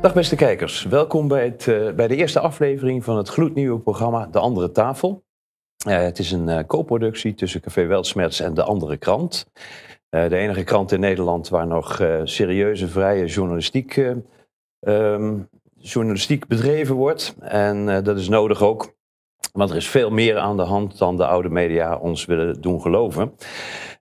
Dag beste kijkers, welkom bij, het, eh, bij de eerste aflevering van het gloednieuwe programma De Andere Tafel. Uh, het is een uh, co-productie tussen Café Weltsmerts en De Andere Krant. de enige krant in Nederland waar nog serieuze, vrije journalistiek, um, journalistiek bedreven wordt. En dat is nodig ook, want er is veel meer aan de hand dan de oude media ons willen doen geloven.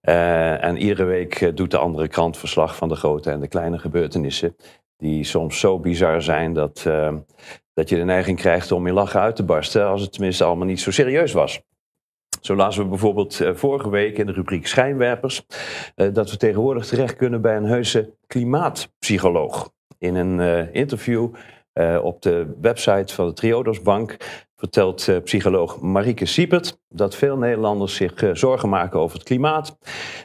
en iedere week doet de andere krant verslag van de grote en de kleine gebeurtenissen die soms zo bizar zijn dat, uh, dat je de neiging krijgt om in lachen uit te barsten, als het tenminste allemaal niet zo serieus was. Zo lazen we bijvoorbeeld uh, vorige week in de rubriek Schijnwerpers uh, dat we tegenwoordig terecht kunnen bij een heuse klimaatpsycholoog. In een interview op de website van de Triodos Bank vertelt psycholoog Marieke Siepert dat veel Nederlanders zich zorgen maken over het klimaat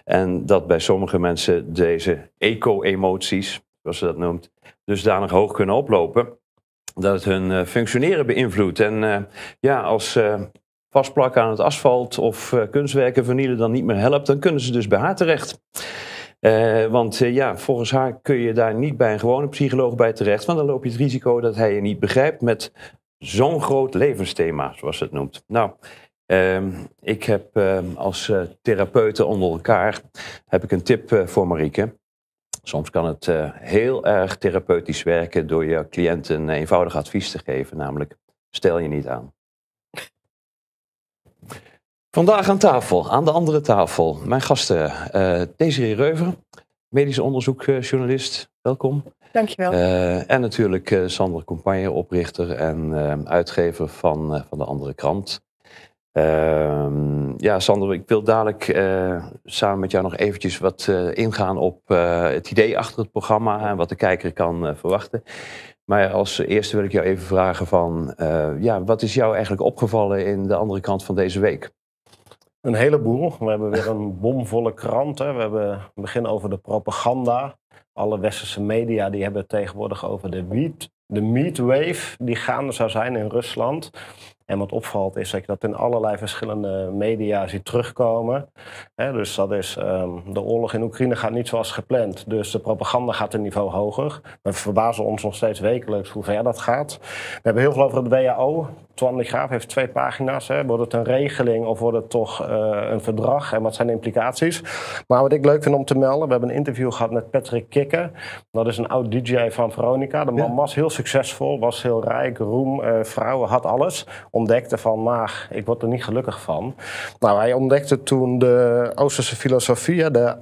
en dat bij sommige mensen deze eco-emoties, zoals ze dat noemt, dusdanig hoog kunnen oplopen dat het hun uh, functioneren beïnvloedt. En uh, ja, als uh, vastplakken aan het asfalt of kunstwerken vernielen dan niet meer helpt, dan kunnen ze dus bij haar terecht. want ja, volgens haar kun je daar niet bij een gewone psycholoog bij terecht, want dan loop je het risico dat hij je niet begrijpt met zo'n groot levensthema, zoals ze het noemt. Nou, ehm, ik heb als therapeuten onder elkaar heb ik een tip voor Marieke. Soms kan het uh, heel erg therapeutisch werken door je cliënt een eenvoudig advies te geven, namelijk stel je niet aan. Vandaag aan tafel, aan de andere tafel, mijn gasten uh, Desiree Reuver, medisch onderzoekjournalist, welkom. Dankjewel. Uh, en natuurlijk Sander Compagne, oprichter en uitgever van, van de andere krant. Uh, ja, Sander, ik wil dadelijk uh, samen met jou nog eventjes wat uh, ingaan op uh, het idee achter het programma en wat de kijker kan verwachten. Maar als eerste wil ik jou even vragen van, ja, wat is jou eigenlijk opgevallen in de andere kant van deze week? Een heleboel. We hebben weer een bomvolle krant. Hè. We hebben begin over de propaganda. Alle westerse media die hebben het tegenwoordig over de, wheat, de meatwave die gaande zou zijn in Rusland. En wat opvalt is dat je dat in allerlei verschillende media ziet terugkomen. dus dat is, um, de oorlog in Oekraïne gaat niet zoals gepland. Dus de propaganda gaat een niveau hoger. We verbazen ons nog steeds wekelijks hoe ver dat gaat. We hebben heel veel over het WHO. Twan de Graaf heeft twee pagina's. Wordt het een regeling of wordt het toch uh, een verdrag? En wat zijn de implicaties? Maar wat ik leuk vind om te melden, we hebben een interview gehad met Patrick Kikker. Dat is een oud DJ van Veronica. De man ja. was heel succesvol, was heel rijk, roem, uh, vrouwen, had alles ontdekte van, maar ik word er niet gelukkig van. Nou, hij ontdekte toen de Oosterse filosofie, de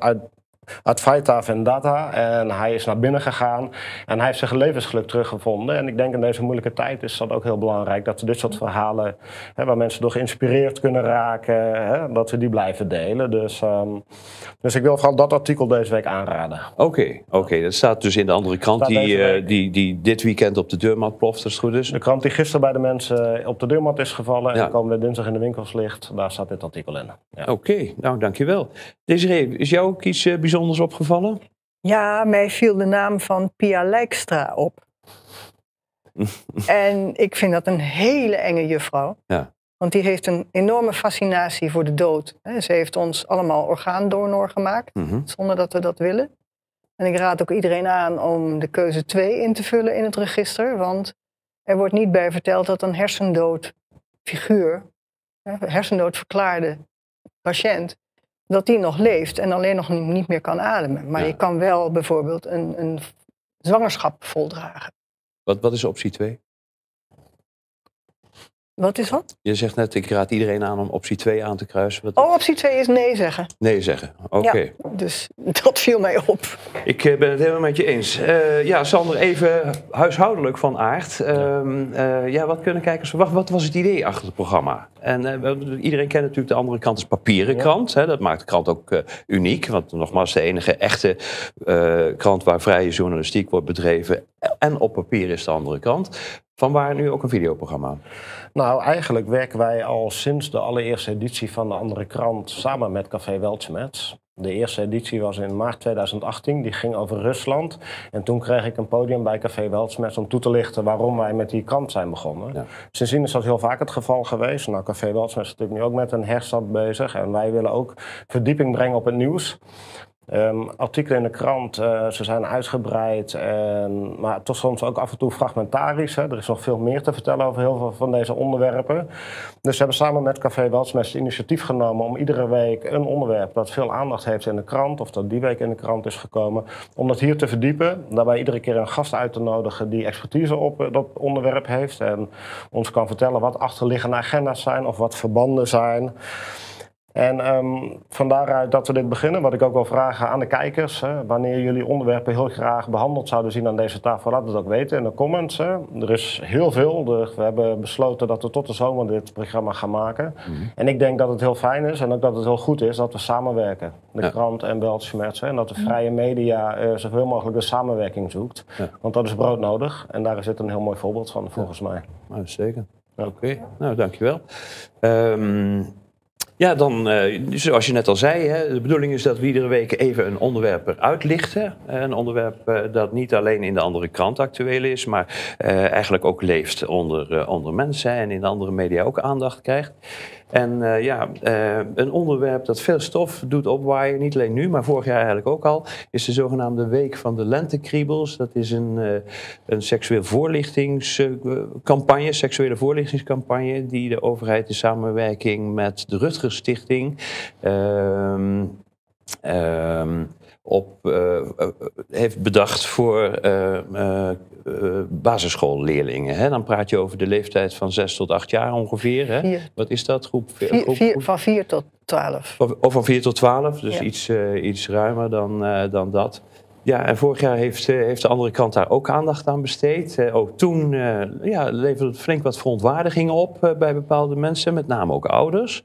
Advaita Vendata. En hij is naar binnen gegaan en hij heeft zijn levensgeluk teruggevonden. En ik denk in deze moeilijke tijd is dat ook heel belangrijk dat we dit soort verhalen, hè, waar mensen door geïnspireerd kunnen raken, hè, dat we die blijven delen. Dus, um, dus ik wil vooral dat artikel deze week aanraden. Oké, okay, oké. Okay. Dat staat dus in de andere krant die, uh, die, die dit weekend op de deurmat ploft, als het goed is. De krant die gisteren bij de mensen op de deurmat is gevallen ja. en komende dinsdag in de winkels ligt, daar staat dit artikel in. Ja. Oké, okay, nou dankjewel. Desiree, is jou ook iets uh, bijzonders opgevallen? Ja, mij viel de naam van Pia Lijkstra op. en ik vind dat een hele enge juffrouw. Ja. Want die heeft een enorme fascinatie voor de dood. Ze heeft ons allemaal orgaandonor gemaakt, mm -hmm. zonder dat we dat willen. En ik raad ook iedereen aan om de keuze 2 in te vullen in het register. Want er wordt niet bij verteld dat een hersendood figuur, hersendood verklaarde patiënt, dat die nog leeft en alleen nog niet meer kan ademen. Maar ja. je kan wel bijvoorbeeld een, een zwangerschap voldragen. Wat, wat is optie 2? Wat is dat? Je zegt net, ik raad iedereen aan om optie 2 aan te kruisen. Wat... Oh, optie 2 is nee zeggen. Nee zeggen, oké. Okay. Ja, dus dat viel mij op. Ik uh, ben het helemaal met je eens. Uh, ja, Sander, even huishoudelijk van aard. Uh, ja, wat kunnen kijkers verwachten? Wat was het idee achter het programma? En iedereen kent natuurlijk de andere kant als papieren krant. Ja. Hè? Dat maakt de krant ook uniek. Want nogmaals, de enige echte krant waar vrije journalistiek wordt bedreven. En op papier is de andere kant. Vanwaar nu ook een videoprogramma? Nou, eigenlijk werken wij al sinds de allereerste editie van de andere krant samen met Café Weltschmerz. De eerste editie was in maart 2018, die ging over Rusland. En toen kreeg ik een podium bij Café Weltschmerz om toe te lichten waarom wij met die krant zijn begonnen. Ja. Sindsdien is dat heel vaak het geval geweest. Nou, Café Weltschmerz is natuurlijk nu ook met een herstart bezig. En wij willen ook verdieping brengen op het nieuws. Um, artikelen in de krant, uh, ze zijn uitgebreid, en, maar toch soms ook af en toe fragmentarisch. Hè. Er is nog veel meer te vertellen over heel veel van deze onderwerpen. Dus we hebben samen met Café Weltsmest initiatief genomen om iedere week een onderwerp dat veel aandacht heeft in de krant, of dat die week in de krant is gekomen, om dat hier te verdiepen. Daarbij iedere keer een gast uit te nodigen die expertise op dat onderwerp heeft en ons kan vertellen wat achterliggende agenda's zijn of wat verbanden zijn. En um, van daaruit dat we dit beginnen, wat ik ook wil vragen aan de kijkers. Hè, wanneer jullie onderwerpen heel graag behandeld zouden zien aan deze tafel, laat het ook weten in de comments. Hè. Er is heel veel. we hebben besloten dat we tot de zomer dit programma gaan maken. Mhm. En ik denk dat het heel fijn is en ook dat het heel goed is dat we samenwerken. De krant en Beltschmerz. En dat de vrije media uh, zoveel mogelijk de samenwerking zoekt. Want dat is broodnodig. En daar zit een heel mooi voorbeeld van, volgens mij. Nou, zeker. Oké, nou dankjewel. Um, ja, dan, uh, zoals je net al zei, hè, de bedoeling is dat we iedere week even een onderwerp eruit lichten. Een onderwerp uh, dat niet alleen in de andere krant actueel is, maar eigenlijk ook leeft onder, onder mensen en in de andere media ook aandacht krijgt. En uh, ja, uh, een onderwerp dat veel stof doet opwaaien, niet alleen nu, maar vorig jaar eigenlijk ook al, is de zogenaamde Week van de Lentekriebels. Dat is een, uh, een seksueel voorlichtingscampagne, seksuele voorlichtingscampagne, die de overheid in samenwerking met de Rutgers Stichting ehm, ehm, op, heeft bedacht voor uh, basisschoolleerlingen. Hè? Dan praat je over de leeftijd van 6 tot 8 jaar ongeveer. Hè? Wat is dat? Groep, vier, groep, vier, van 4 tot 12. Of van 4 tot 12, dus ja. iets, iets ruimer dan, dan dat. Ja, en vorig jaar heeft, heeft de andere kant daar ook aandacht aan besteed. ook toen ja, leverde het flink wat verontwaardigingen op bij bepaalde mensen, met name ook ouders.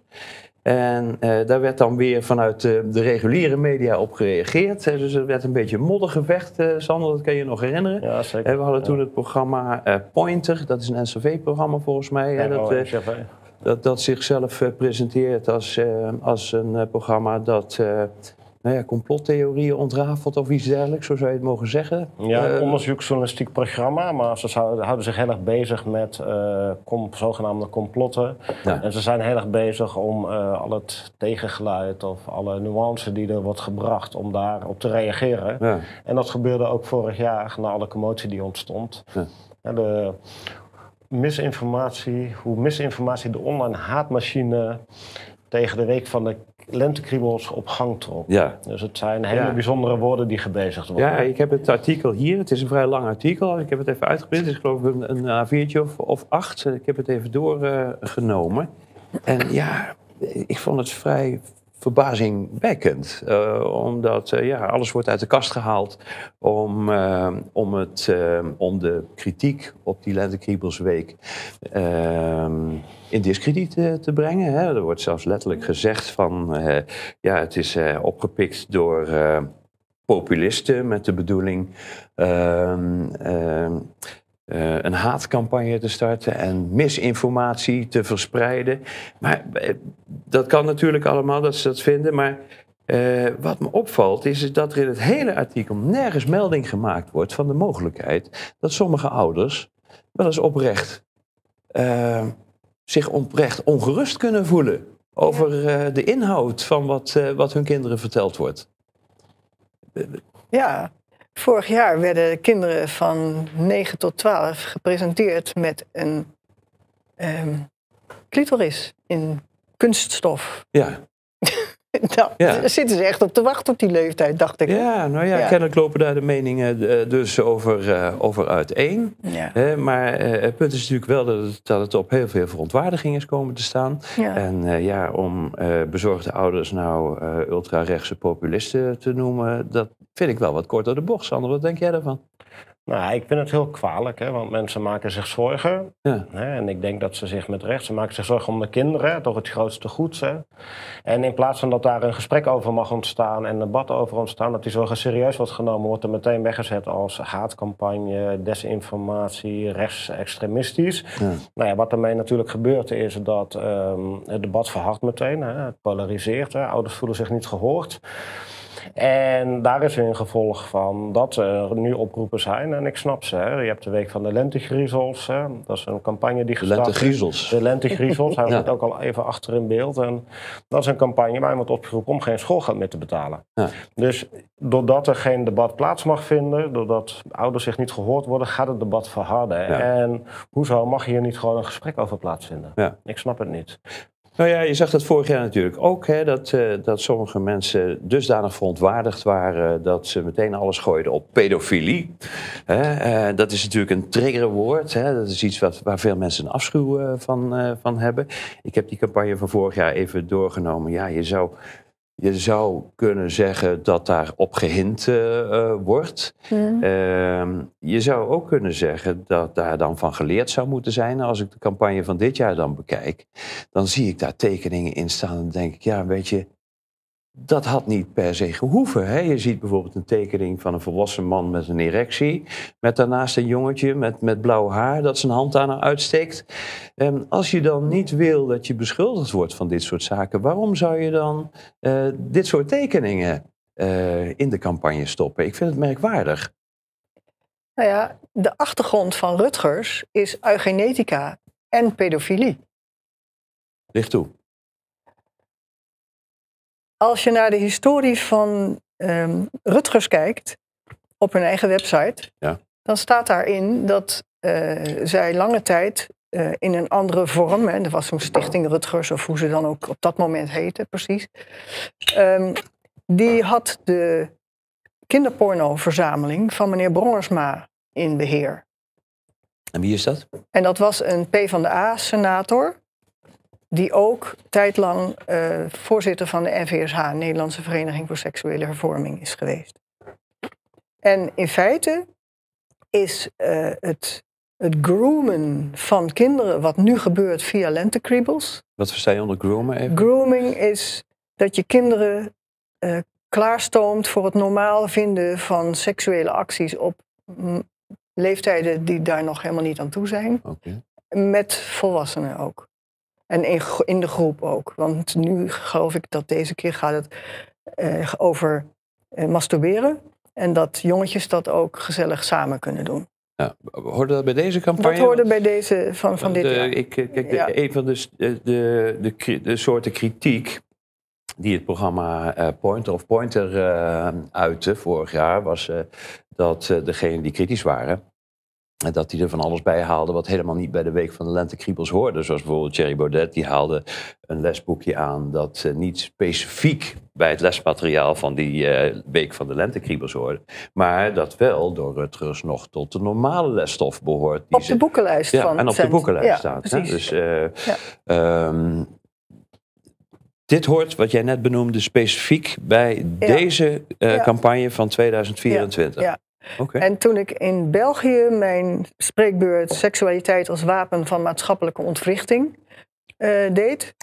En uh, daar werd dan weer vanuit de, de reguliere media op gereageerd. dus er werd een beetje moddergevecht, uh, Sander, dat kan je nog herinneren. Ja, zeker. we hadden toen het programma uh, Pointer, dat is een NCV-programma volgens mij. Ja, dat, dat, dat, zichzelf presenteert als, als een programma dat nou ja, complottheorieën ontrafeld of iets dergelijks, zo zou je het mogen zeggen. Ja, een uh, onderzoeksjournalistiek programma, maar ze houden zich heel erg bezig met uh, com, zogenaamde complotten. Ja. En ze zijn heel erg bezig om uh, al het tegengeluid of alle nuance die er wordt gebracht, om daarop te reageren. Ja. En dat gebeurde ook vorig jaar, na alle commotie die ontstond. Ja. de misinformatie, hoe misinformatie de online haatmachine tegen de week van de lentekriebels op gang trok. Ja. Dus het zijn hele ja. bijzondere woorden die gebezigd worden. Ja, ik heb het artikel hier. Het is een vrij lang artikel. Ik heb het even uitgeprint. Het is geloof ik een, een A4'tje of, of acht. Ik heb het even doorgenomen. Uh, en ja, ik vond het vrij verbazingwekkend. Uh, omdat uh, ja, alles wordt uit de kast gehaald om, uh, om, het, om de kritiek op die Lentekriebelsweek in discrediet te brengen. Hè. Er wordt zelfs letterlijk gezegd van ja, het is opgepikt door populisten met de bedoeling uh, een haatcampagne te starten en misinformatie te verspreiden. Maar dat kan natuurlijk allemaal dat ze dat vinden. Maar uh, wat me opvalt is dat er in het hele artikel nergens melding gemaakt wordt van de mogelijkheid dat sommige ouders wel eens oprecht zich oprecht ongerust kunnen voelen over de inhoud van wat, wat hun kinderen verteld wordt. Ja, Vorig jaar werden kinderen van 9 tot 12 gepresenteerd met een um, clitoris in kunststof. Ja. nou, ja. Zitten ze echt op te wachten op die leeftijd, dacht ik. Ja, nou ja, ja. kennelijk lopen daar de meningen uh, dus over, uh, over uiteen. Ja. Maar het punt is natuurlijk wel dat het, dat het op heel veel verontwaardiging is komen te staan. En ja, om bezorgde ouders nou ultra-rechtse populisten te noemen, dat vind ik wel wat kort door de bocht. Sander, wat denk jij daarvan? Nou, ik vind het heel kwalijk, hè, want mensen maken zich zorgen. Ja. Hè, en ik denk dat ze zich met recht, ze maken zich zorgen om de kinderen, toch het grootste goed. Hè. En in plaats van dat daar een gesprek over mag ontstaan en een debat over ontstaan, dat die zorgen serieus wordt genomen, wordt er meteen weggezet als haatcampagne, desinformatie, rechtsextremistisch. Ja. Nou ja, wat ermee natuurlijk gebeurt is dat um, het debat verhardt meteen, hè, het polariseert, hè, ouders voelen zich niet gehoord. En daar is een gevolg van dat er nu oproepen zijn. En ik snap ze. Hè. Je hebt de Week van de Lentegriezels. Hè. Dat is een campagne die gestart Lentegriezels. De Lentegriezels. Hij zit ook al even achter in beeld. En dat is een campagne waar je wordt opgeroepen om geen schoolgeld meer te betalen. Ja. Dus doordat er geen debat plaats mag vinden, doordat ouders zich niet gehoord worden, gaat het debat verharden. En hoezo mag hier niet gewoon een gesprek over plaatsvinden? Ik snap het niet. Nou ja, je zag dat vorig jaar natuurlijk ook, hè, dat, uh, dat sommige mensen dusdanig verontwaardigd waren dat ze meteen alles gooiden op pedofilie. Uh, dat is natuurlijk een triggerwoord. Hè, dat is iets wat, waar veel mensen een afschuw uh, van, van hebben. Ik heb die campagne van vorig jaar even doorgenomen. Ja, je zou je zou kunnen zeggen dat daar op gehind uh, wordt. Mm. Uh, je zou ook kunnen zeggen dat daar dan van geleerd zou moeten zijn. Als ik de campagne van dit jaar dan bekijk, dan zie ik daar tekeningen in staan en denk ik, ja, weet je, dat had niet per se gehoeven. Hè? Je ziet bijvoorbeeld een tekening van een volwassen man met een erectie. Met daarnaast een jongetje met, met blauw haar dat zijn hand daar naar uitsteekt. En als je dan niet wil dat je beschuldigd wordt van dit soort zaken, waarom zou je dan uh, dit soort tekeningen uh, in de campagne stoppen? Ik vind het merkwaardig. Nou ja, de achtergrond van Rutgers is eugenetica en pedofilie. Licht toe. Als je naar de historie van um, Rutgers kijkt, op hun eigen website, ja. dan staat daarin dat uh, zij lange tijd uh, in een andere vorm, hè, er was zo'n stichting Rutgers, of hoe ze dan ook op dat moment heette, precies, um, die had de kinderpornoverzameling van meneer Brongersma in beheer. En wie is dat? En dat was een P van de A-senator die ook tijdlang uh, voorzitter van de NVSH, Nederlandse Vereniging voor Seksuele Hervorming, is geweest. En in feite is uh, het, het groomen van kinderen, wat nu gebeurt via lentekriebels. Wat versta je onder groomen even? Grooming is dat je kinderen uh, klaarstoomt voor het normaal vinden van seksuele acties op leeftijden die daar nog helemaal niet aan toe zijn. Okay. Met volwassenen ook. En in, in de groep ook. Want nu geloof ik dat deze keer gaat het uh, over uh, masturberen. En dat jongetjes dat ook gezellig samen kunnen doen. Ja, hoorde dat bij deze campagne? Dat hoorde bij deze van, van dit de, jaar. Ik, kijk, de, Een van de, de, de, de, soorten kritiek die het programma uh, Pointer of Pointer uitte vorig jaar... was dat degenen die kritisch waren dat hij er van alles bij haalde wat helemaal niet bij de Week van de Lentekriebels hoorde. Zoals bijvoorbeeld Thierry Baudet, die haalde een lesboekje aan dat uh, niet specifiek bij het lesmateriaal van die uh, Week van de Lentekriebels hoorde. Maar dat wel door Rutgers nog tot de normale lesstof behoort. Die op de boekenlijst ja, van en op de boekenlijst ja, staat. Hè? Dus, uh, ja. um, dit hoort, wat jij net benoemde, specifiek bij deze campagne van 2024. Ja. En toen ik in België mijn spreekbeurt Seksualiteit als wapen van maatschappelijke ontwrichting uh, deed,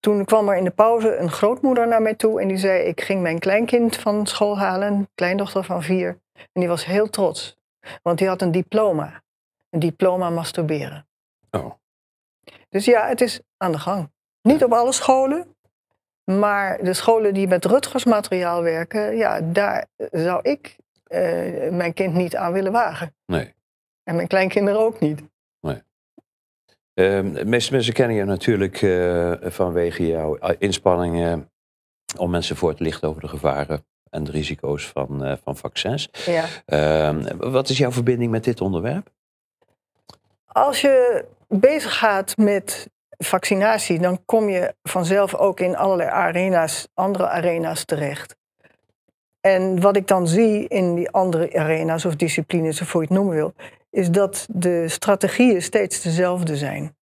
toen kwam er in de pauze een grootmoeder naar mij toe en die zei: Ik ging mijn kleinkind van school halen, kleindochter van vier. En die was heel trots, want die had een diploma. Een diploma masturberen. Oh. Dus ja, het is aan de gang. Niet op alle scholen, maar de scholen die met Rutgers materiaal werken, ja, daar zou ik uh, mijn kind niet aan willen wagen. Nee. En mijn kleinkinderen ook niet. Nee. De meeste mensen kennen je natuurlijk uh, vanwege jouw inspanningen om mensen voor te lichten over de gevaren en de risico's van, van vaccins. Ja. Ehm, wat is jouw verbinding met dit onderwerp? Als je bezig gaat met vaccinatie, dan kom je vanzelf ook in allerlei arena's, andere arena's terecht. En wat ik dan zie in die andere arena's of disciplines, of hoe je het noemen wil, is dat de strategieën steeds dezelfde zijn.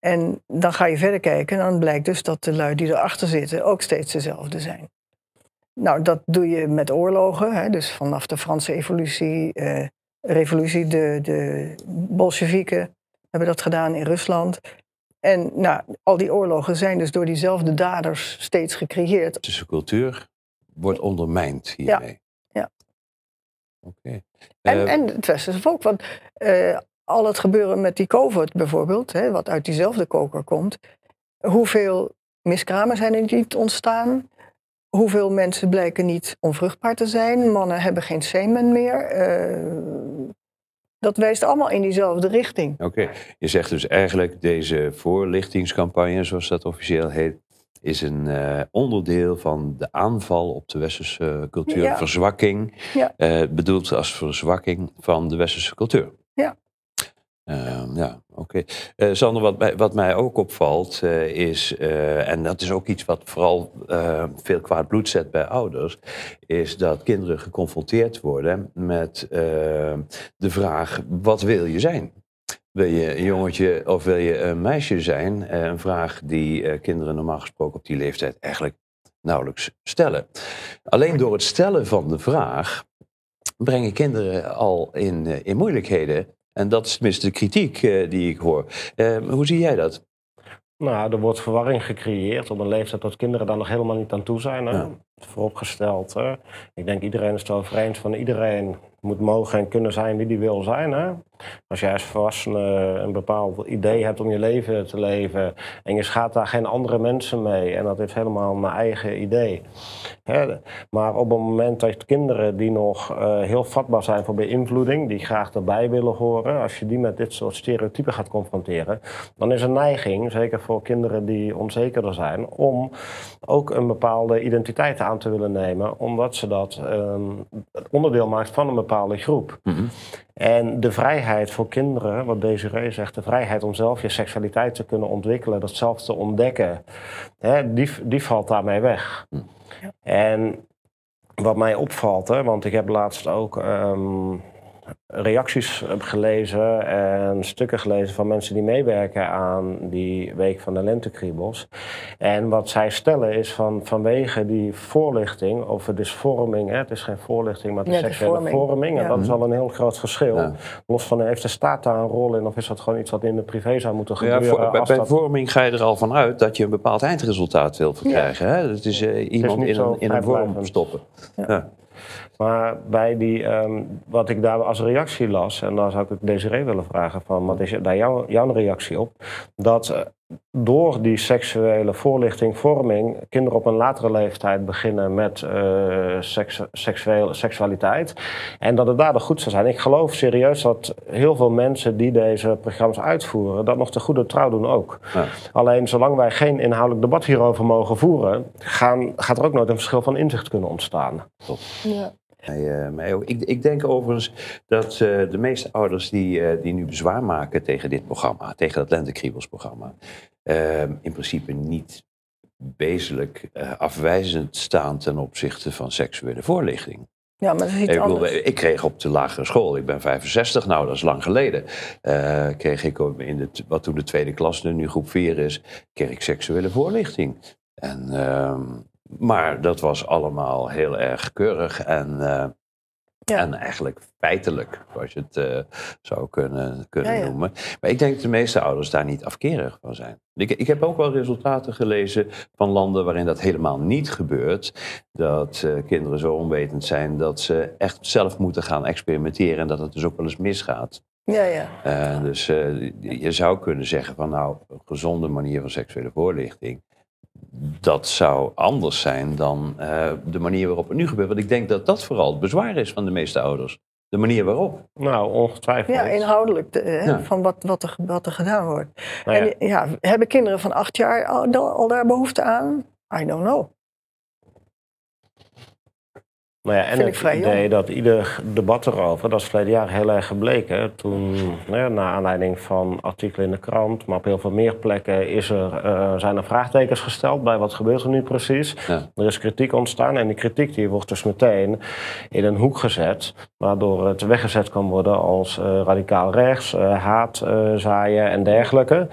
En dan ga je verder kijken en dan blijkt dus dat de lui die erachter zitten ook steeds dezelfde zijn. Nou, dat doe je met oorlogen, hè, dus vanaf de Franse evolutie, eh, revolutie, de, de Bolsjewieken hebben dat gedaan in Rusland. En nou, al die oorlogen zijn dus door diezelfde daders steeds gecreëerd. Tussen cultuur wordt ondermijnd hiermee. Ja. ja. Oké. En, uh, en het westerse volk, want uh, al het gebeuren met die COVID bijvoorbeeld, hè, wat uit diezelfde koker komt, hoeveel miskramen zijn er niet ontstaan? hoeveel mensen blijken niet onvruchtbaar te zijn. Mannen hebben geen semen meer. Uh, dat wijst allemaal in diezelfde richting. Oké, je zegt dus eigenlijk deze voorlichtingscampagne, zoals dat officieel heet, is een uh, onderdeel van de aanval op de westerse cultuur. Ja. Verzwakking, ja. Uh, bedoeld als verzwakking van de westerse cultuur. Ja. Uh, ja, oké. Okay. Sander, wat mij, wat mij ook opvalt is, en dat is ook iets wat vooral veel kwaad bloed zet bij ouders, is dat kinderen geconfronteerd worden met de vraag: wat wil je zijn? Wil je een jongetje of wil je een meisje zijn? Eh, een vraag die eh, kinderen normaal gesproken op die leeftijd eigenlijk nauwelijks stellen. Alleen door het stellen van de vraag brengen kinderen al in, eh, in moeilijkheden. En dat is tenminste de kritiek die ik hoor. hoe zie jij dat? Nou, er wordt verwarring gecreëerd op een leeftijd dat kinderen daar nog helemaal niet aan toe zijn. Hè? Vooropgesteld. Hè? Ik denk iedereen is het over eens van iedereen moet mogen en kunnen zijn wie die wil zijn. Hè? Als jij als volwassene een bepaald idee hebt om je leven te leven en je schaadt daar geen andere mensen mee en dat is helemaal mijn eigen idee. Hè? Maar op het moment dat kinderen die nog uh, heel vatbaar zijn voor beïnvloeding, die graag erbij willen horen, als je die met dit soort stereotypen gaat confronteren, dan is een neiging, zeker voor kinderen die onzekerder zijn, om ook een bepaalde identiteit aan te willen nemen, omdat ze dat um, onderdeel maakt van een bepaalde groep. Mhm. En de vrijheid voor kinderen, wat Desiree zegt, de vrijheid om zelf je seksualiteit te kunnen ontwikkelen, dat zelf te ontdekken, hè, die, die valt daarmee weg. Mhm. En wat mij opvalt, hè, want ik heb laatst ook um, reacties gelezen en stukken gelezen van mensen die meewerken aan die Week van de Lentekriebels. En wat zij stellen is van vanwege die voorlichting over dysvorming, hè, het is geen voorlichting, maar de seksuele vorming, en dat is al een heel groot verschil. Los van heeft de staat daar een rol in of is dat gewoon iets wat in de privé zou moeten gebeuren? Ja, voor, bij, vorming ga je er al van uit dat je een bepaald eindresultaat wil verkrijgen. Hè? Dat is uh, iemand in, een, in een vorm stoppen. Ja. Maar bij die, ehm, wat ik daar als reactie las, en daar zou ik Desiree willen vragen van, wat is daar jouw, jouw reactie op? Dat eh, door die seksuele voorlichting, vorming, kinderen op een latere leeftijd beginnen met uh, seksueel, seksualiteit. En dat het daardoor goed zou zijn. Ik geloof serieus dat heel veel mensen die deze programma's uitvoeren, dat nog te goede trouw doen ook. Ja. Alleen zolang wij geen inhoudelijk debat hierover mogen voeren, gaan, gaat er ook nooit een verschil van inzicht kunnen ontstaan. Top. Ja. Uh, ik, ik, denk overigens dat uh, de meeste ouders die, uh, die nu bezwaar maken tegen dit programma, tegen dat Lentekriebelsprogramma, in principe niet wezenlijk afwijzend staan ten opzichte van seksuele voorlichting. Ja, maar dat is iets ik, bedoel, ik kreeg op de lagere school, ik ben 65, nou dat is lang geleden, kreeg ik in de, wat toen de tweede klas, nu groep 4 is, kreeg ik seksuele voorlichting. En ehm, maar dat was allemaal heel erg keurig en, uh, en eigenlijk feitelijk, zoals je het uh, zou kunnen, kunnen noemen. Maar ik denk dat de meeste ouders daar niet afkerig van zijn. Ik, ik heb ook wel resultaten gelezen van landen waarin dat helemaal niet gebeurt. Dat uh, kinderen zo onwetend zijn dat ze echt zelf moeten gaan experimenteren en dat het dus ook wel eens misgaat. Ja, ja. Uh, dus je zou kunnen zeggen van nou, een gezonde manier van seksuele voorlichting dat zou anders zijn dan uh, de manier waarop het nu gebeurt. Want ik denk dat dat vooral het bezwaar is van de meeste ouders. De manier waarop. Nou, ongetwijfeld. Ja, inhoudelijk, de, ja. van wat, wat, er, wat er gedaan wordt. Nou ja. En ja, hebben kinderen van acht jaar al, al daar behoefte aan? I don't know. Nou ja, en het idee dat ieder debat erover, dat is verleden jaar heel erg gebleken. Toen, nou naar aanleiding van artikelen in de krant, maar op heel veel meer plekken is er, uh, zijn er vraagtekens gesteld bij wat gebeurt er nu precies. Er is kritiek ontstaan en die kritiek die wordt dus meteen in een hoek gezet, waardoor het weggezet kan worden als uh, radicaal rechts, uh, haat zaaien en dergelijke.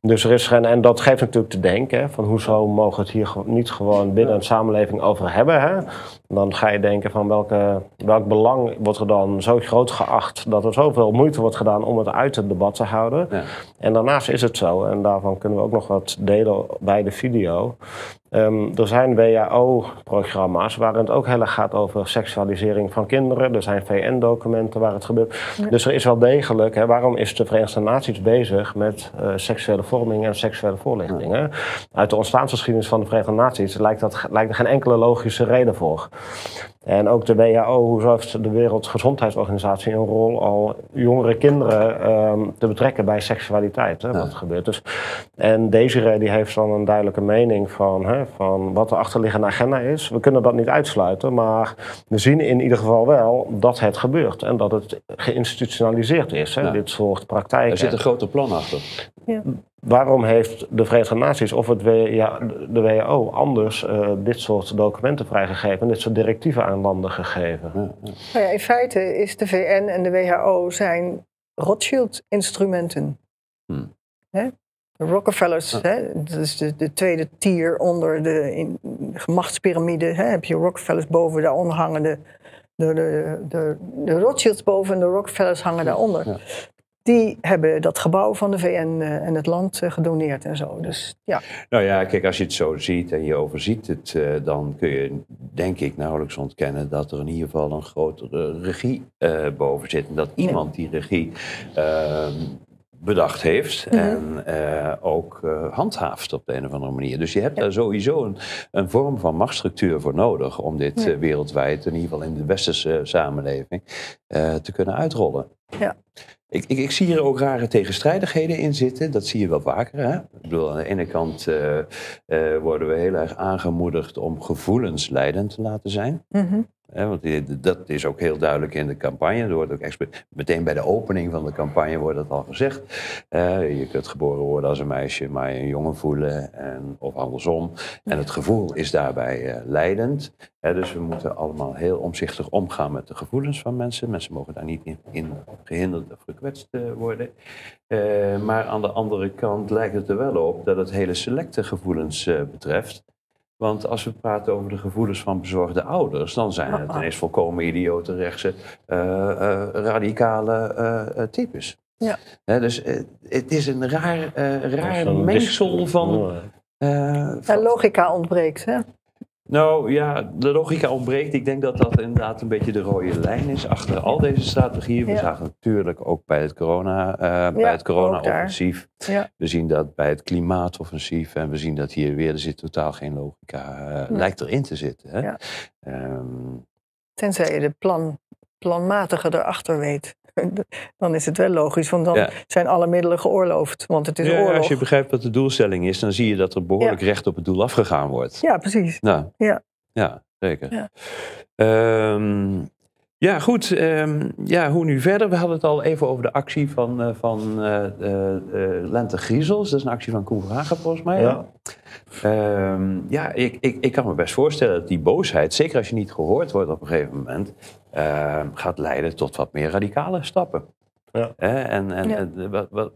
Dus er is geen, en dat geeft natuurlijk te denken, van hoezo mogen we het hier niet gewoon binnen een samenleving over hebben. Hè? Dan ga je denken van welke, welk belang wordt er dan zo groot geacht dat er zoveel moeite wordt gedaan om het uit het debat te houden. Ja. En daarnaast is het zo, en daarvan kunnen we ook nog wat delen bij de video, Um, er zijn WHO-programma's waarin het ook heel erg gaat over seksualisering van kinderen. Er zijn VN-documenten waar het gebeurt. Dus er is wel degelijk, hè, waarom is de Verenigde Naties bezig met uh, seksuele vorming en seksuele voorlichting? Hè? Uit de ontstaansgeschiedenis van de Verenigde Naties lijkt, dat, lijkt er geen enkele logische reden voor. En ook de WHO, hoezo heeft de Wereldgezondheidsorganisatie een rol al jongere kinderen um, te betrekken bij seksualiteit, hè, wat gebeurt. Dus, en Desiree die heeft dan een duidelijke mening van, hè, van wat de achterliggende agenda is. We kunnen dat niet uitsluiten, maar we zien in ieder geval wel dat het gebeurt en dat het geïnstitutionaliseerd is, hè, dit soort praktijken. Er zit een grote plan achter. Ja. Waarom heeft de Verenigde Naties of het ja, de WHO anders uh, dit soort documenten vrijgegeven, dit soort directieven aan landen gegeven? Nou ja, in feite is de VN en de WHO zijn Rothschild-instrumenten. Hmm. De Rockefellers, hè? dat is de, de, tweede tier onder de, in, de machtspyramide. Hè? Heb je Rockefellers boven, daaronder hangen de, de, de, de, Rothschilds boven en de Rockefellers hangen daaronder. Ja die hebben dat gebouw van de VN uh, eh, en het land uh, gedoneerd en zo. Dus, ja. Nou ja, kijk, als je het zo ziet en je overziet het, uh, dan kun je denk ik nauwelijks ontkennen dat er in ieder geval een grotere regie boven zit. En dat iemand die regie ehm, bedacht heeft mhm. en uh, ook uh, handhaaft op de een of andere manier. Dus je hebt daar sowieso een, een, vorm van machtsstructuur voor nodig om dit uh, wereldwijd, in ieder geval in de westerse samenleving, te kunnen uitrollen. Ja. Ik, ik, ik, zie hier ook rare tegenstrijdigheden in zitten. Dat zie je wel vaker. Hè? Ik bedoel, aan de ene kant worden we heel erg aangemoedigd om gevoelens leidend te laten zijn. Mm want dat is ook heel duidelijk in de campagne. Er wordt ook meteen bij de opening van de campagne wordt dat al gezegd. je kunt geboren worden als een meisje, maar een jongen voelen. En, of andersom. En het gevoel is daarbij uh, leidend. dus we moeten allemaal heel omzichtig omgaan met de gevoelens van mensen. Mensen mogen daar niet in, in gehinderd of gekwetst uh, worden. Uh, maar aan de andere kant lijkt het er wel op dat het hele selecte gevoelens betreft. Want als we praten over de gevoelens van bezorgde ouders, dan zijn het ineens volkomen idiote rechtse uh, uh, radicale uh, types. Ja. dus het is een raar, raar mengsel van. van... logica ontbreekt, hè? Nou ja, de logica ontbreekt. Ik denk dat dat inderdaad een beetje de rode lijn is achter al deze strategieën. We zagen natuurlijk ook bij het corona, uh, bij het corona-offensief. We zien dat bij het klimaatoffensief. En we zien dat hier weer, er zit totaal geen logica, uh, lijkt erin te zitten. Hè? Um, Tenzij je de plan, planmatige erachter weet. dan is het wel logisch, want dan zijn alle middelen geoorloofd. Want het is ja, oorlog. Als je begrijpt wat de doelstelling is, dan zie je dat er behoorlijk recht op het doel afgegaan wordt. Ja, precies. Nou, ja. ja, zeker. Um, ja, goed. Um, ja, hoe nu verder? We hadden het al even over de actie van, uh, van uh, uh, Lente Griezels. Dat is een actie van Koen Vragen volgens mij. Ja, um, ja ik, ik, ik kan me best voorstellen dat die boosheid, zeker als je niet gehoord wordt op een gegeven moment, uh, gaat leiden tot wat meer radicale stappen. Ja. En, en, en wat, wat,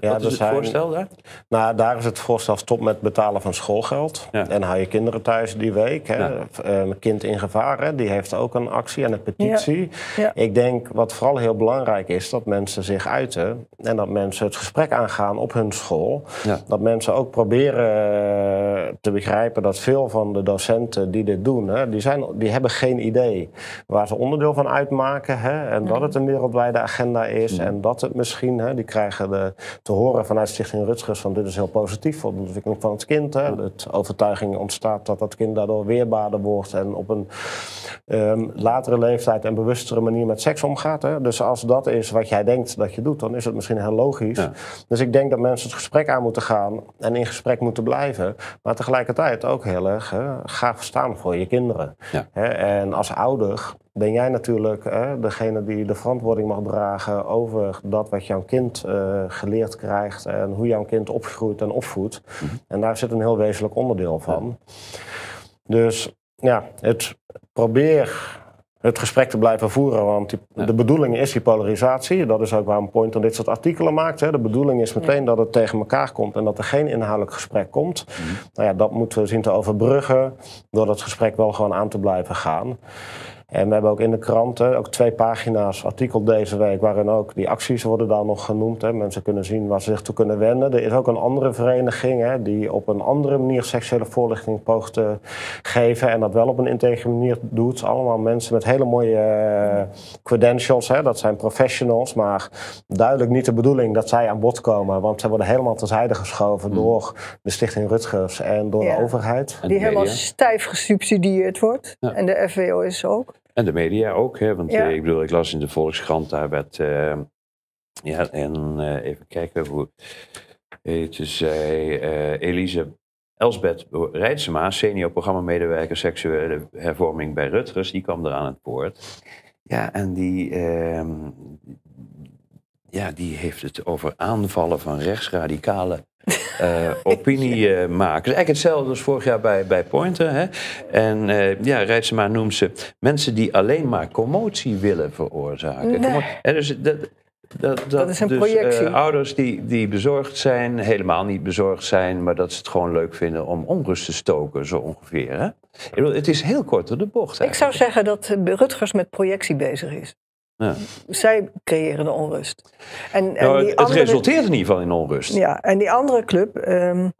ja, Wat is het voorstel daar? Nou, daar is het voorstel stop met betalen van schoolgeld. En hou je kinderen thuis die week. Hè. Een kind in gevaar, hè, die heeft ook een actie en een petitie. Ik denk wat vooral heel belangrijk is, dat mensen zich uiten. En dat mensen het gesprek aangaan op hun school. Dat mensen ook proberen eh, te begrijpen dat veel van de docenten die dit doen, hè, die, zijn, die hebben geen idee waar ze onderdeel van uitmaken. Hè, en dat het een wereldwijde agenda is. En dat het misschien, hè, die krijgen de te horen vanuit Stichting Rutgers van dit is heel positief voor de ontwikkeling van het kind. Hè. De overtuiging ontstaat dat dat kind daardoor weerbaarder wordt en op een um, latere leeftijd en bewustere manier met seks omgaat. Hè. Dus als dat is wat jij denkt dat je doet, dan is het misschien heel logisch. Dus ik denk dat mensen het gesprek aan moeten gaan en in gesprek moeten blijven. Maar tegelijkertijd ook heel erg hè, gaaf staan voor je kinderen. Hè. En als ouder ben jij natuurlijk hè, degene die de verantwoording mag dragen over dat wat jouw kind uh, geleerd krijgt en hoe jouw kind opgroeit en opvoedt. Mhm. En daar zit een heel wezenlijk onderdeel van. Dus ja, het probeer het gesprek te blijven voeren. Want de bedoeling is die polarisatie. Dat is ook waar een point aan dit soort artikelen maakt. Hè. De bedoeling is meteen dat het tegen elkaar komt en dat er geen inhoudelijk gesprek komt. Mhm. Nou ja, dat moeten we zien te overbruggen door dat gesprek wel gewoon aan te blijven gaan. En we hebben ook in de kranten ook twee pagina's artikel deze week waarin ook die acties worden daar nog genoemd. Hè. Mensen kunnen zien waar ze zich toe kunnen wenden. Er is ook een andere vereniging hè, die op een andere manier seksuele voorlichting poogt te geven en dat wel op een integere manier doet. Allemaal mensen met hele mooie uh, credentials. Hè. Dat zijn professionals, maar duidelijk niet de bedoeling dat zij aan bod komen. Want ze worden helemaal terzijde geschoven hmm. door de Stichting Rutgers en door de overheid. Die helemaal stijf gesubsidieerd wordt. En de FWO is ook. En de media ook, hè? want eh, ik bedoel, ik las in de Volkskrant, daar werd, uh, ja, en uh, even kijken hoe heet zij, Elise Elsbeth Rijtsema, senior programmamedewerker seksuele hervorming bij Rutgers, die kwam er aan het woord. Ja, en die, ehm, ja, die heeft het over aanvallen van rechtsradicale uh, opiniemakers. Uh, Eigenlijk hetzelfde als vorig jaar bij, bij Pointer. Hè? En uh, ja, Rijtsema noemt ze mensen die alleen maar commotie willen veroorzaken. Nee. En dus dat, dat, dat, is een dus, projectie. ouders die, die bezorgd zijn, helemaal niet bezorgd zijn, maar dat ze het gewoon leuk vinden om onrust te stoken, zo ongeveer. Hè? Bedoel, het is heel kort door de bocht. Eigenlijk. Ik zou zeggen dat Rutgers met projectie bezig is. Ja. Zij creëren de onrust. En, en nou, die het andere, resulteert in ieder geval in onrust. Ja, en die andere club, um,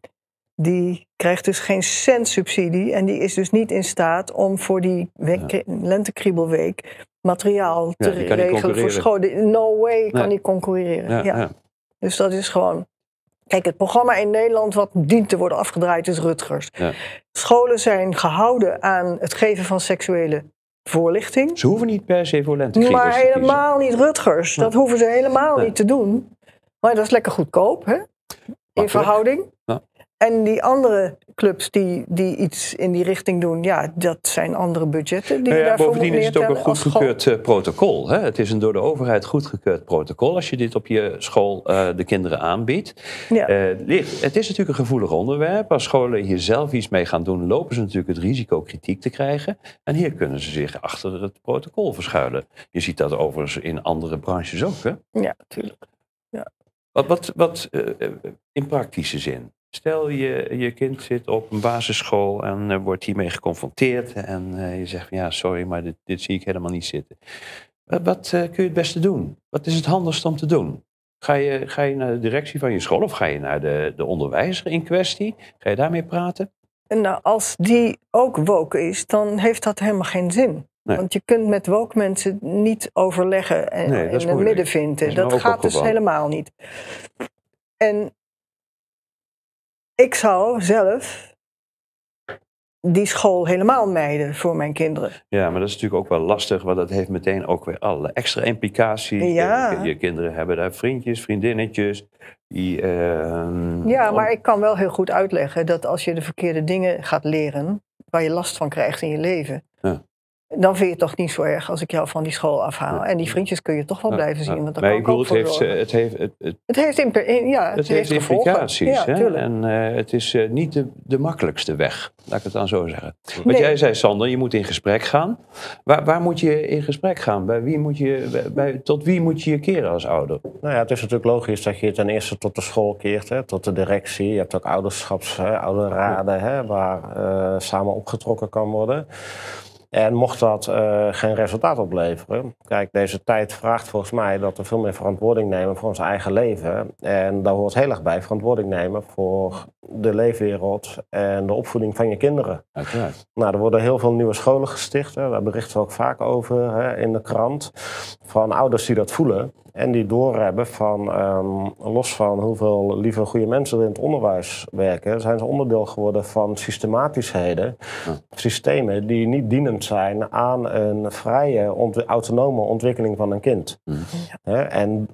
die krijgt dus geen cent subsidie. En die is dus niet in staat om voor die week, lentekriebelweek materiaal te regelen voor scholen. No way kan die concurreren. Ja, Dus dat is gewoon. Kijk, het programma in Nederland wat dient te worden afgedraaid is Rutgers. Scholen zijn gehouden aan het geven van seksuele voorlichting. Ze hoeven niet per se voor lentekriebels Maar helemaal niet Rutgers. Dat hoeven ze helemaal niet te doen. Maar dat is lekker goedkoop, hè? In verhouding. En die andere clubs die, die iets in die richting doen, ja, dat zijn andere budgetten. Die nou ja, bovendien is het ook een goedgekeurd uh, protocol. Hè? Het is een door de overheid goedgekeurd protocol als je dit op je school uh, de kinderen aanbiedt. Ja. Uh, het is natuurlijk een gevoelig onderwerp. Als scholen hier zelf iets mee gaan doen, lopen ze natuurlijk het risico kritiek te krijgen. En hier kunnen ze zich achter het protocol verschuilen. Je ziet dat overigens in andere branches ook. Hè? Ja, natuurlijk. Ja. Wat, wat, wat in praktische zin? Stel je, je kind zit op een basisschool en uh, wordt hiermee geconfronteerd en uh, je zegt van ja, sorry, maar dit, dit, zie ik helemaal niet zitten. Wat, wat uh, kun je het beste doen? Wat is het handigst om te doen? Ga je, ga je naar de directie van je school of ga je naar de, de onderwijzer in kwestie? Ga je daarmee praten? Nou, als die ook woke is, dan heeft dat helemaal geen zin. Nee. Want je kunt met woke mensen niet overleggen en nee, het midden vinden. Dat, dat gaat dus helemaal niet. En ik zou zelf die school helemaal mijden voor mijn kinderen. Ja, maar dat is natuurlijk ook wel lastig, want dat heeft meteen ook weer alle extra implicaties. Ja. Je, kinderen hebben daar vriendjes, vriendinnetjes. Die, uh, ja, maar ik kan wel heel goed uitleggen dat als je de verkeerde dingen gaat leren, waar je last van krijgt in je leven, ja dan vind je het toch niet zo erg als ik jou van die school afhaal. En die vriendjes kun je toch wel blijven zien. Want maar ik bedoel, het heeft, het heeft, het, het, heeft, ja, het, heeft, implicaties. hè? En uh, het is uh, niet de, de makkelijkste weg, laat ik het dan zo zeggen. Wat nee. jij zei, Sander, je moet in gesprek gaan. Waar, waar moet je in gesprek gaan? Bij wie moet je, bij, tot wie moet je je keren als ouder? Nou ja, het is natuurlijk logisch dat je ten eerste tot de school keert, hè, tot de directie. Je hebt ook ouderschaps, hè, ouderraden, hè, waar uh, samen opgetrokken kan worden. En mocht dat uh, geen resultaat opleveren, kijk, deze tijd vraagt volgens mij dat we veel meer verantwoording nemen voor ons eigen leven. En daar hoort heel erg bij verantwoording nemen voor de leefwereld en de opvoeding van je kinderen. Uiteraard. Nou, er worden heel veel nieuwe scholen gesticht, hè. daar berichten we ook vaak over hè, in de krant, van ouders die dat voelen. En die doorhebben van, um, los van hoeveel lieve goede mensen er in het onderwijs werken, zijn ze onderdeel geworden van systematischheden, systemen die niet dienend zijn aan een vrije, ont autonome ontwikkeling van een kind. En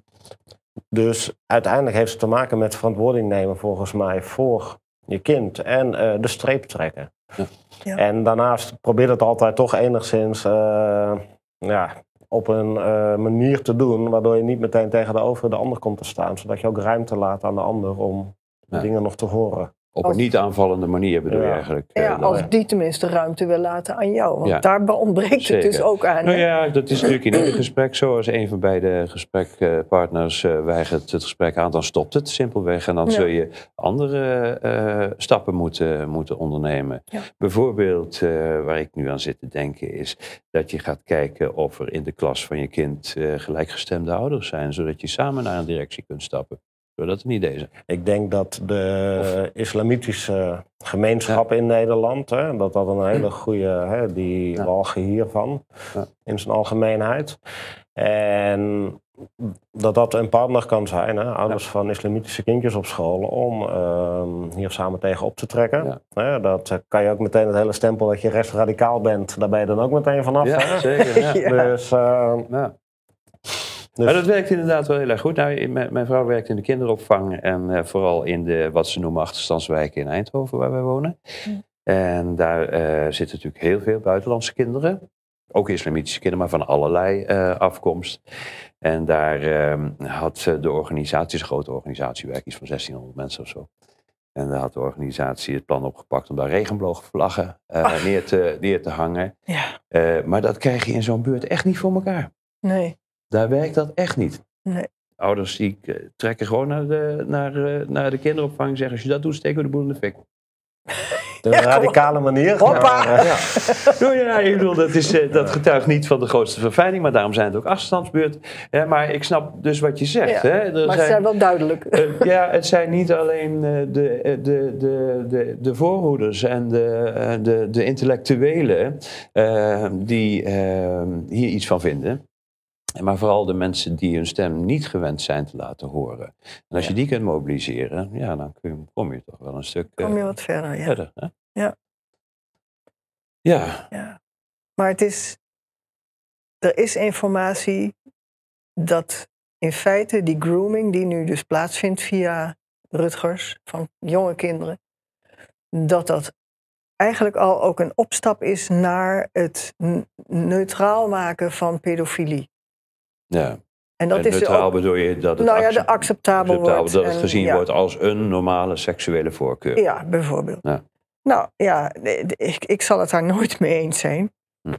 dus uiteindelijk heeft het te maken met verantwoording nemen volgens mij voor je kind en uh, de streep trekken. Ja. Ja. En daarnaast probeer het altijd toch enigszins uh, ja, op een uh, manier te doen waardoor je niet meteen tegen de over de ander komt te staan. Zodat je ook ruimte laat aan de ander om dingen nog te horen. Op een niet aanvallende manier bedoel je eigenlijk. Ja, als die tenminste ruimte wil laten aan jou. Want daar ontbreekt het dus ook aan. Nou ja, dat is natuurlijk in ieder gesprek zo. Als een van beide gesprekpartners weigert het gesprek aan, dan stopt het simpelweg. En dan zul je andere stappen moeten, moeten ondernemen. Bijvoorbeeld, waar ik nu aan zit te denken, is dat je gaat kijken of er in de klas van je kind gelijkgestemde ouders zijn. Zodat je samen naar een directie kunt stappen. Dat een idee zijn? Ik denk dat de islamitische gemeenschappen in Nederland, hè, dat dat een hele goede, hè, die ja. walgen hiervan ja. in zijn algemeenheid. En dat dat een partner kan zijn, hè, ouders van islamitische kindjes op school, om uh, hier samen tegen op te trekken. Ja. dat kan je ook meteen het hele stempel dat je rechtsradicaal bent, daar ben je dan ook meteen vanaf. Ja, hè? zeker. Dus, uh, dus... Maar dat werkt inderdaad wel heel erg goed. Nou, mijn, vrouw werkt in de kinderopvang en uh, vooral in de, wat ze noemen, achterstandswijken in Eindhoven, waar wij wonen. Mm. En daar uh, zitten natuurlijk heel veel buitenlandse kinderen. Ook islamitische kinderen, maar van allerlei uh, afkomst. En daar ehm, had de organisatie, een grote organisatie, werk iets van 1600 mensen of zo. En daar had de organisatie het plan opgepakt om daar regenboogvlaggen neer, te, neer te hangen. Ja. maar dat krijg je in zo'n buurt echt niet voor elkaar. Nee. Daar werkt dat echt niet. Nee. Ouders die eh, trekken gewoon naar de, naar, eh, naar de kinderopvang en zeggen: als je dat doet, steken we de boel in de fik. De radicale manier. Hoppa! Ja, ja. nou ja, ik bedoel, dat, is, eh, dat getuigt niet van de grootste verfijning, maar daarom zijn het ook afstandsbuurt. Ja, maar ik snap dus wat je zegt. hè? Er maar ze zijn wel duidelijk. ja, het zijn niet alleen de, de, de, de, de voorhoeders en de, de, de intellectuelen die hier iets van vinden. Maar vooral de mensen die hun stem niet gewend zijn te laten horen. En als je die kunt mobiliseren, ja, dan kun, kom je toch wel een stuk Kom je eh, wat verder, ja. Verder, hè? Ja. ja. Ja. Maar het is... Er is informatie dat in feite die grooming die nu dus plaatsvindt via Rutgers van jonge kinderen, dat dat eigenlijk al ook een opstap is naar het neutraal maken van pedofilie. Ja. En dat en is neutraal ook, bedoel je dat het, nou ja, de acceptabel, wordt. Dat het gezien wordt als een normale seksuele voorkeur. Ja, bijvoorbeeld. Ja. Nou ja, ik, ik zal het daar nooit mee eens zijn. Hm.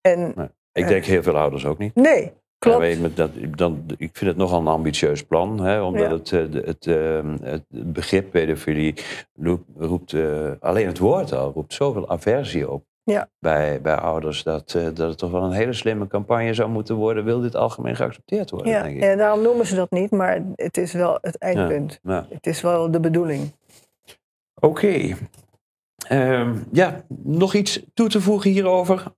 En, nee. Ik denk heel veel ouders ook niet. Nee, klopt. Met dat, dan, ik vind het nogal een ambitieus plan, hè, omdat het, het, het, ehm, het, begrip pedofilie roept, roept uh, alleen het woord al, roept zoveel aversie op ja. bij, bij ouders. Dat, uh, dat het toch wel een hele slimme campagne zou moeten worden. Wil dit algemeen geaccepteerd worden? Ja, denk ik. ja daarom noemen ze dat niet, maar het is wel het eindpunt. Ja, Het is wel de bedoeling. Oké. Okay. Uh, ja, nog iets toe te voegen hierover?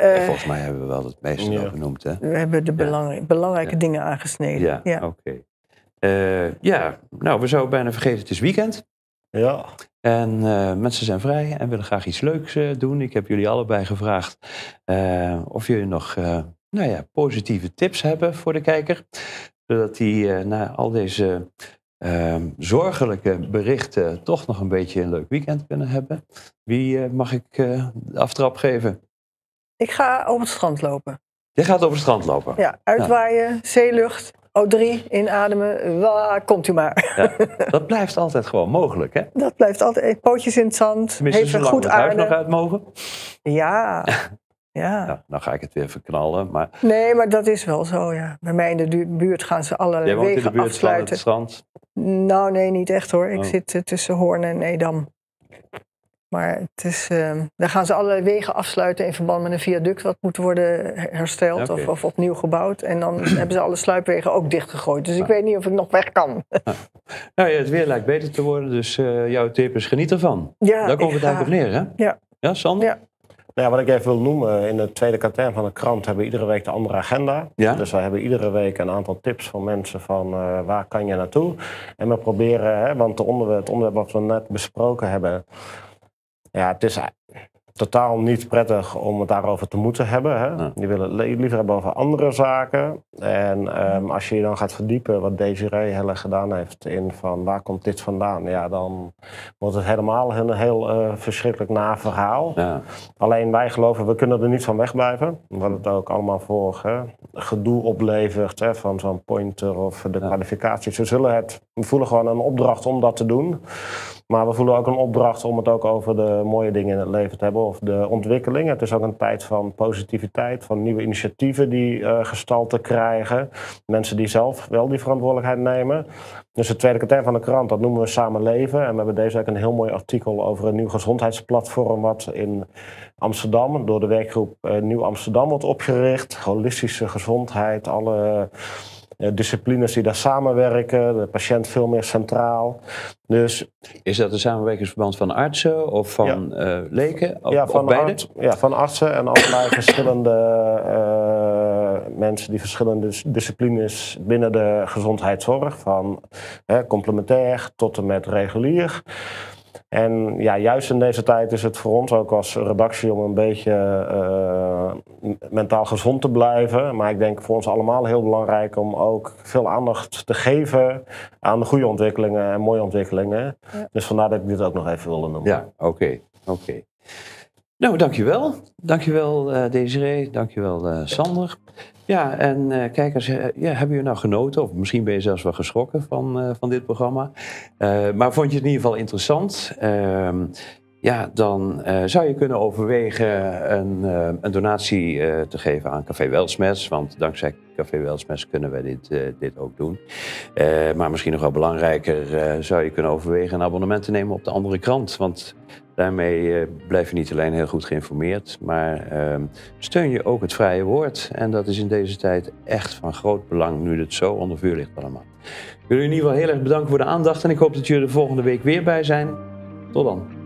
Uh, volgens mij hebben we wel het meeste ja. benoemd. Hè? We hebben de belangrij belangrijke dingen aangesneden. Ja, ja. oké. Okay. Uh, ja, nou, we zouden bijna vergeten, het is weekend. Ja. En uh, mensen zijn vrij en willen graag iets leuks uh, doen. Ik heb jullie allebei gevraagd uh, of jullie nog nou ja, positieve tips hebben voor de kijker. Zodat die na al deze ehm, zorgelijke berichten toch nog een beetje een leuk weekend kunnen hebben. Wie mag ik de aftrap geven? Ik ga op het strand lopen. Je gaat op het strand lopen? Ja, uitwaaien, zeelucht. O3 inademen, waar komt u maar. Ja, dat blijft altijd gewoon mogelijk, hè? Dat blijft altijd. Pootjes in het zand. Tenminste, heeft goed het huis nog uit mogen. Ja. Ja. ja. Dan ga ik het weer verknallen. Maar... Nee, maar dat is wel zo, ja. Bij mij in de buurt gaan ze allerlei Jij wegen in de buurt afsluiten. Van het strand? Nou, nee, niet echt hoor. Ik Oh. zit uh, tussen Hoorn en Edam. Maar het is, uh, daar gaan ze allerlei wegen afsluiten in verband met een viaduct wat moet worden hersteld of, of opnieuw gebouwd. En dan hebben ze alle sluipwegen ook dichtgegooid. Dus ik weet niet of ik nog weg kan. Nou ja, het weer lijkt beter te worden, dus eh, jouw tip is geniet ervan. Ja, Daar komt ik het eigenlijk op neer, hè? Ja. Ja, Sander? Ja. Nou ja, wat ik even wil noemen, in de tweede katern van de krant hebben we iedere week de andere agenda. Ja. Dus wij hebben iedere week een aantal tips van mensen van eh, waar kan je naartoe. En we proberen, hè, want de onderwerp, het onderwerp wat we net besproken hebben, ja, het is, totaal niet prettig om het daarover te moeten hebben. Hè? Die willen het liever hebben over andere zaken. En ehm, als je je dan gaat verdiepen, wat Desiree heel erg gedaan heeft in van waar komt dit vandaan, ja, dan wordt het helemaal een heel uh, verschrikkelijk na verhaal. Ja. Alleen wij geloven, we kunnen er niet van wegblijven. Wat het ook allemaal voor hè, gedoe oplevert hè, van zo'n pointer of de kwalificaties. We, zullen het, we voelen gewoon een opdracht om dat te doen. Maar we voelen ook een opdracht om het ook over de mooie dingen in het leven te hebben. Of de ontwikkeling. Het is ook een tijd van positiviteit, van nieuwe initiatieven die uh, gestalte krijgen. Mensen die zelf wel die verantwoordelijkheid nemen. Dus het tweede katern van de krant, dat noemen we Samen Leven. En we hebben deze week een heel mooi artikel over een nieuw gezondheidsplatform. Wat in Amsterdam door de werkgroep uh, Nieuw Amsterdam wordt opgericht. Holistische gezondheid, alle eh, disciplines die daar samenwerken, de patiënt veel meer centraal. Dus, is dat een samenwerkingsverband van artsen of van ja. uh, leken? Of, ja, van ja, van artsen en allerlei verschillende uh, mensen die verschillende disciplines binnen de gezondheidszorg, van complementair tot en met regulier. En ja, juist in deze tijd is het voor ons ook als redactie om een beetje uh, mentaal gezond te blijven. Maar ik denk voor ons allemaal heel belangrijk om ook veel aandacht te geven aan de goede ontwikkelingen en mooie ontwikkelingen. Dus vandaar dat ik dit ook nog even wilde noemen. Ja, oké. oké. Nou, dankjewel. Dankjewel uh, Desiree, dankjewel uh, Sander. Ja, en uh, kijkers, ja, hebben jullie nou genoten? Of misschien ben je zelfs wel geschrokken van, van dit programma. maar vond je het in ieder geval interessant? Ehm, ja, dan zou je kunnen overwegen een, een donatie te geven aan Café Welsmes. Want dankzij Café Welsmes kunnen wij dit, dit ook doen. maar misschien nog wel belangrijker, zou je kunnen overwegen een abonnement te nemen op de andere krant. Want Daarmee uh, blijf je niet alleen heel goed geïnformeerd, maar uh, steun je ook het vrije woord. En dat is in deze tijd echt van groot belang, nu het zo onder vuur ligt allemaal. Ik wil u in ieder geval heel erg bedanken voor de aandacht en ik hoop dat jullie er volgende week weer bij zijn. Tot dan.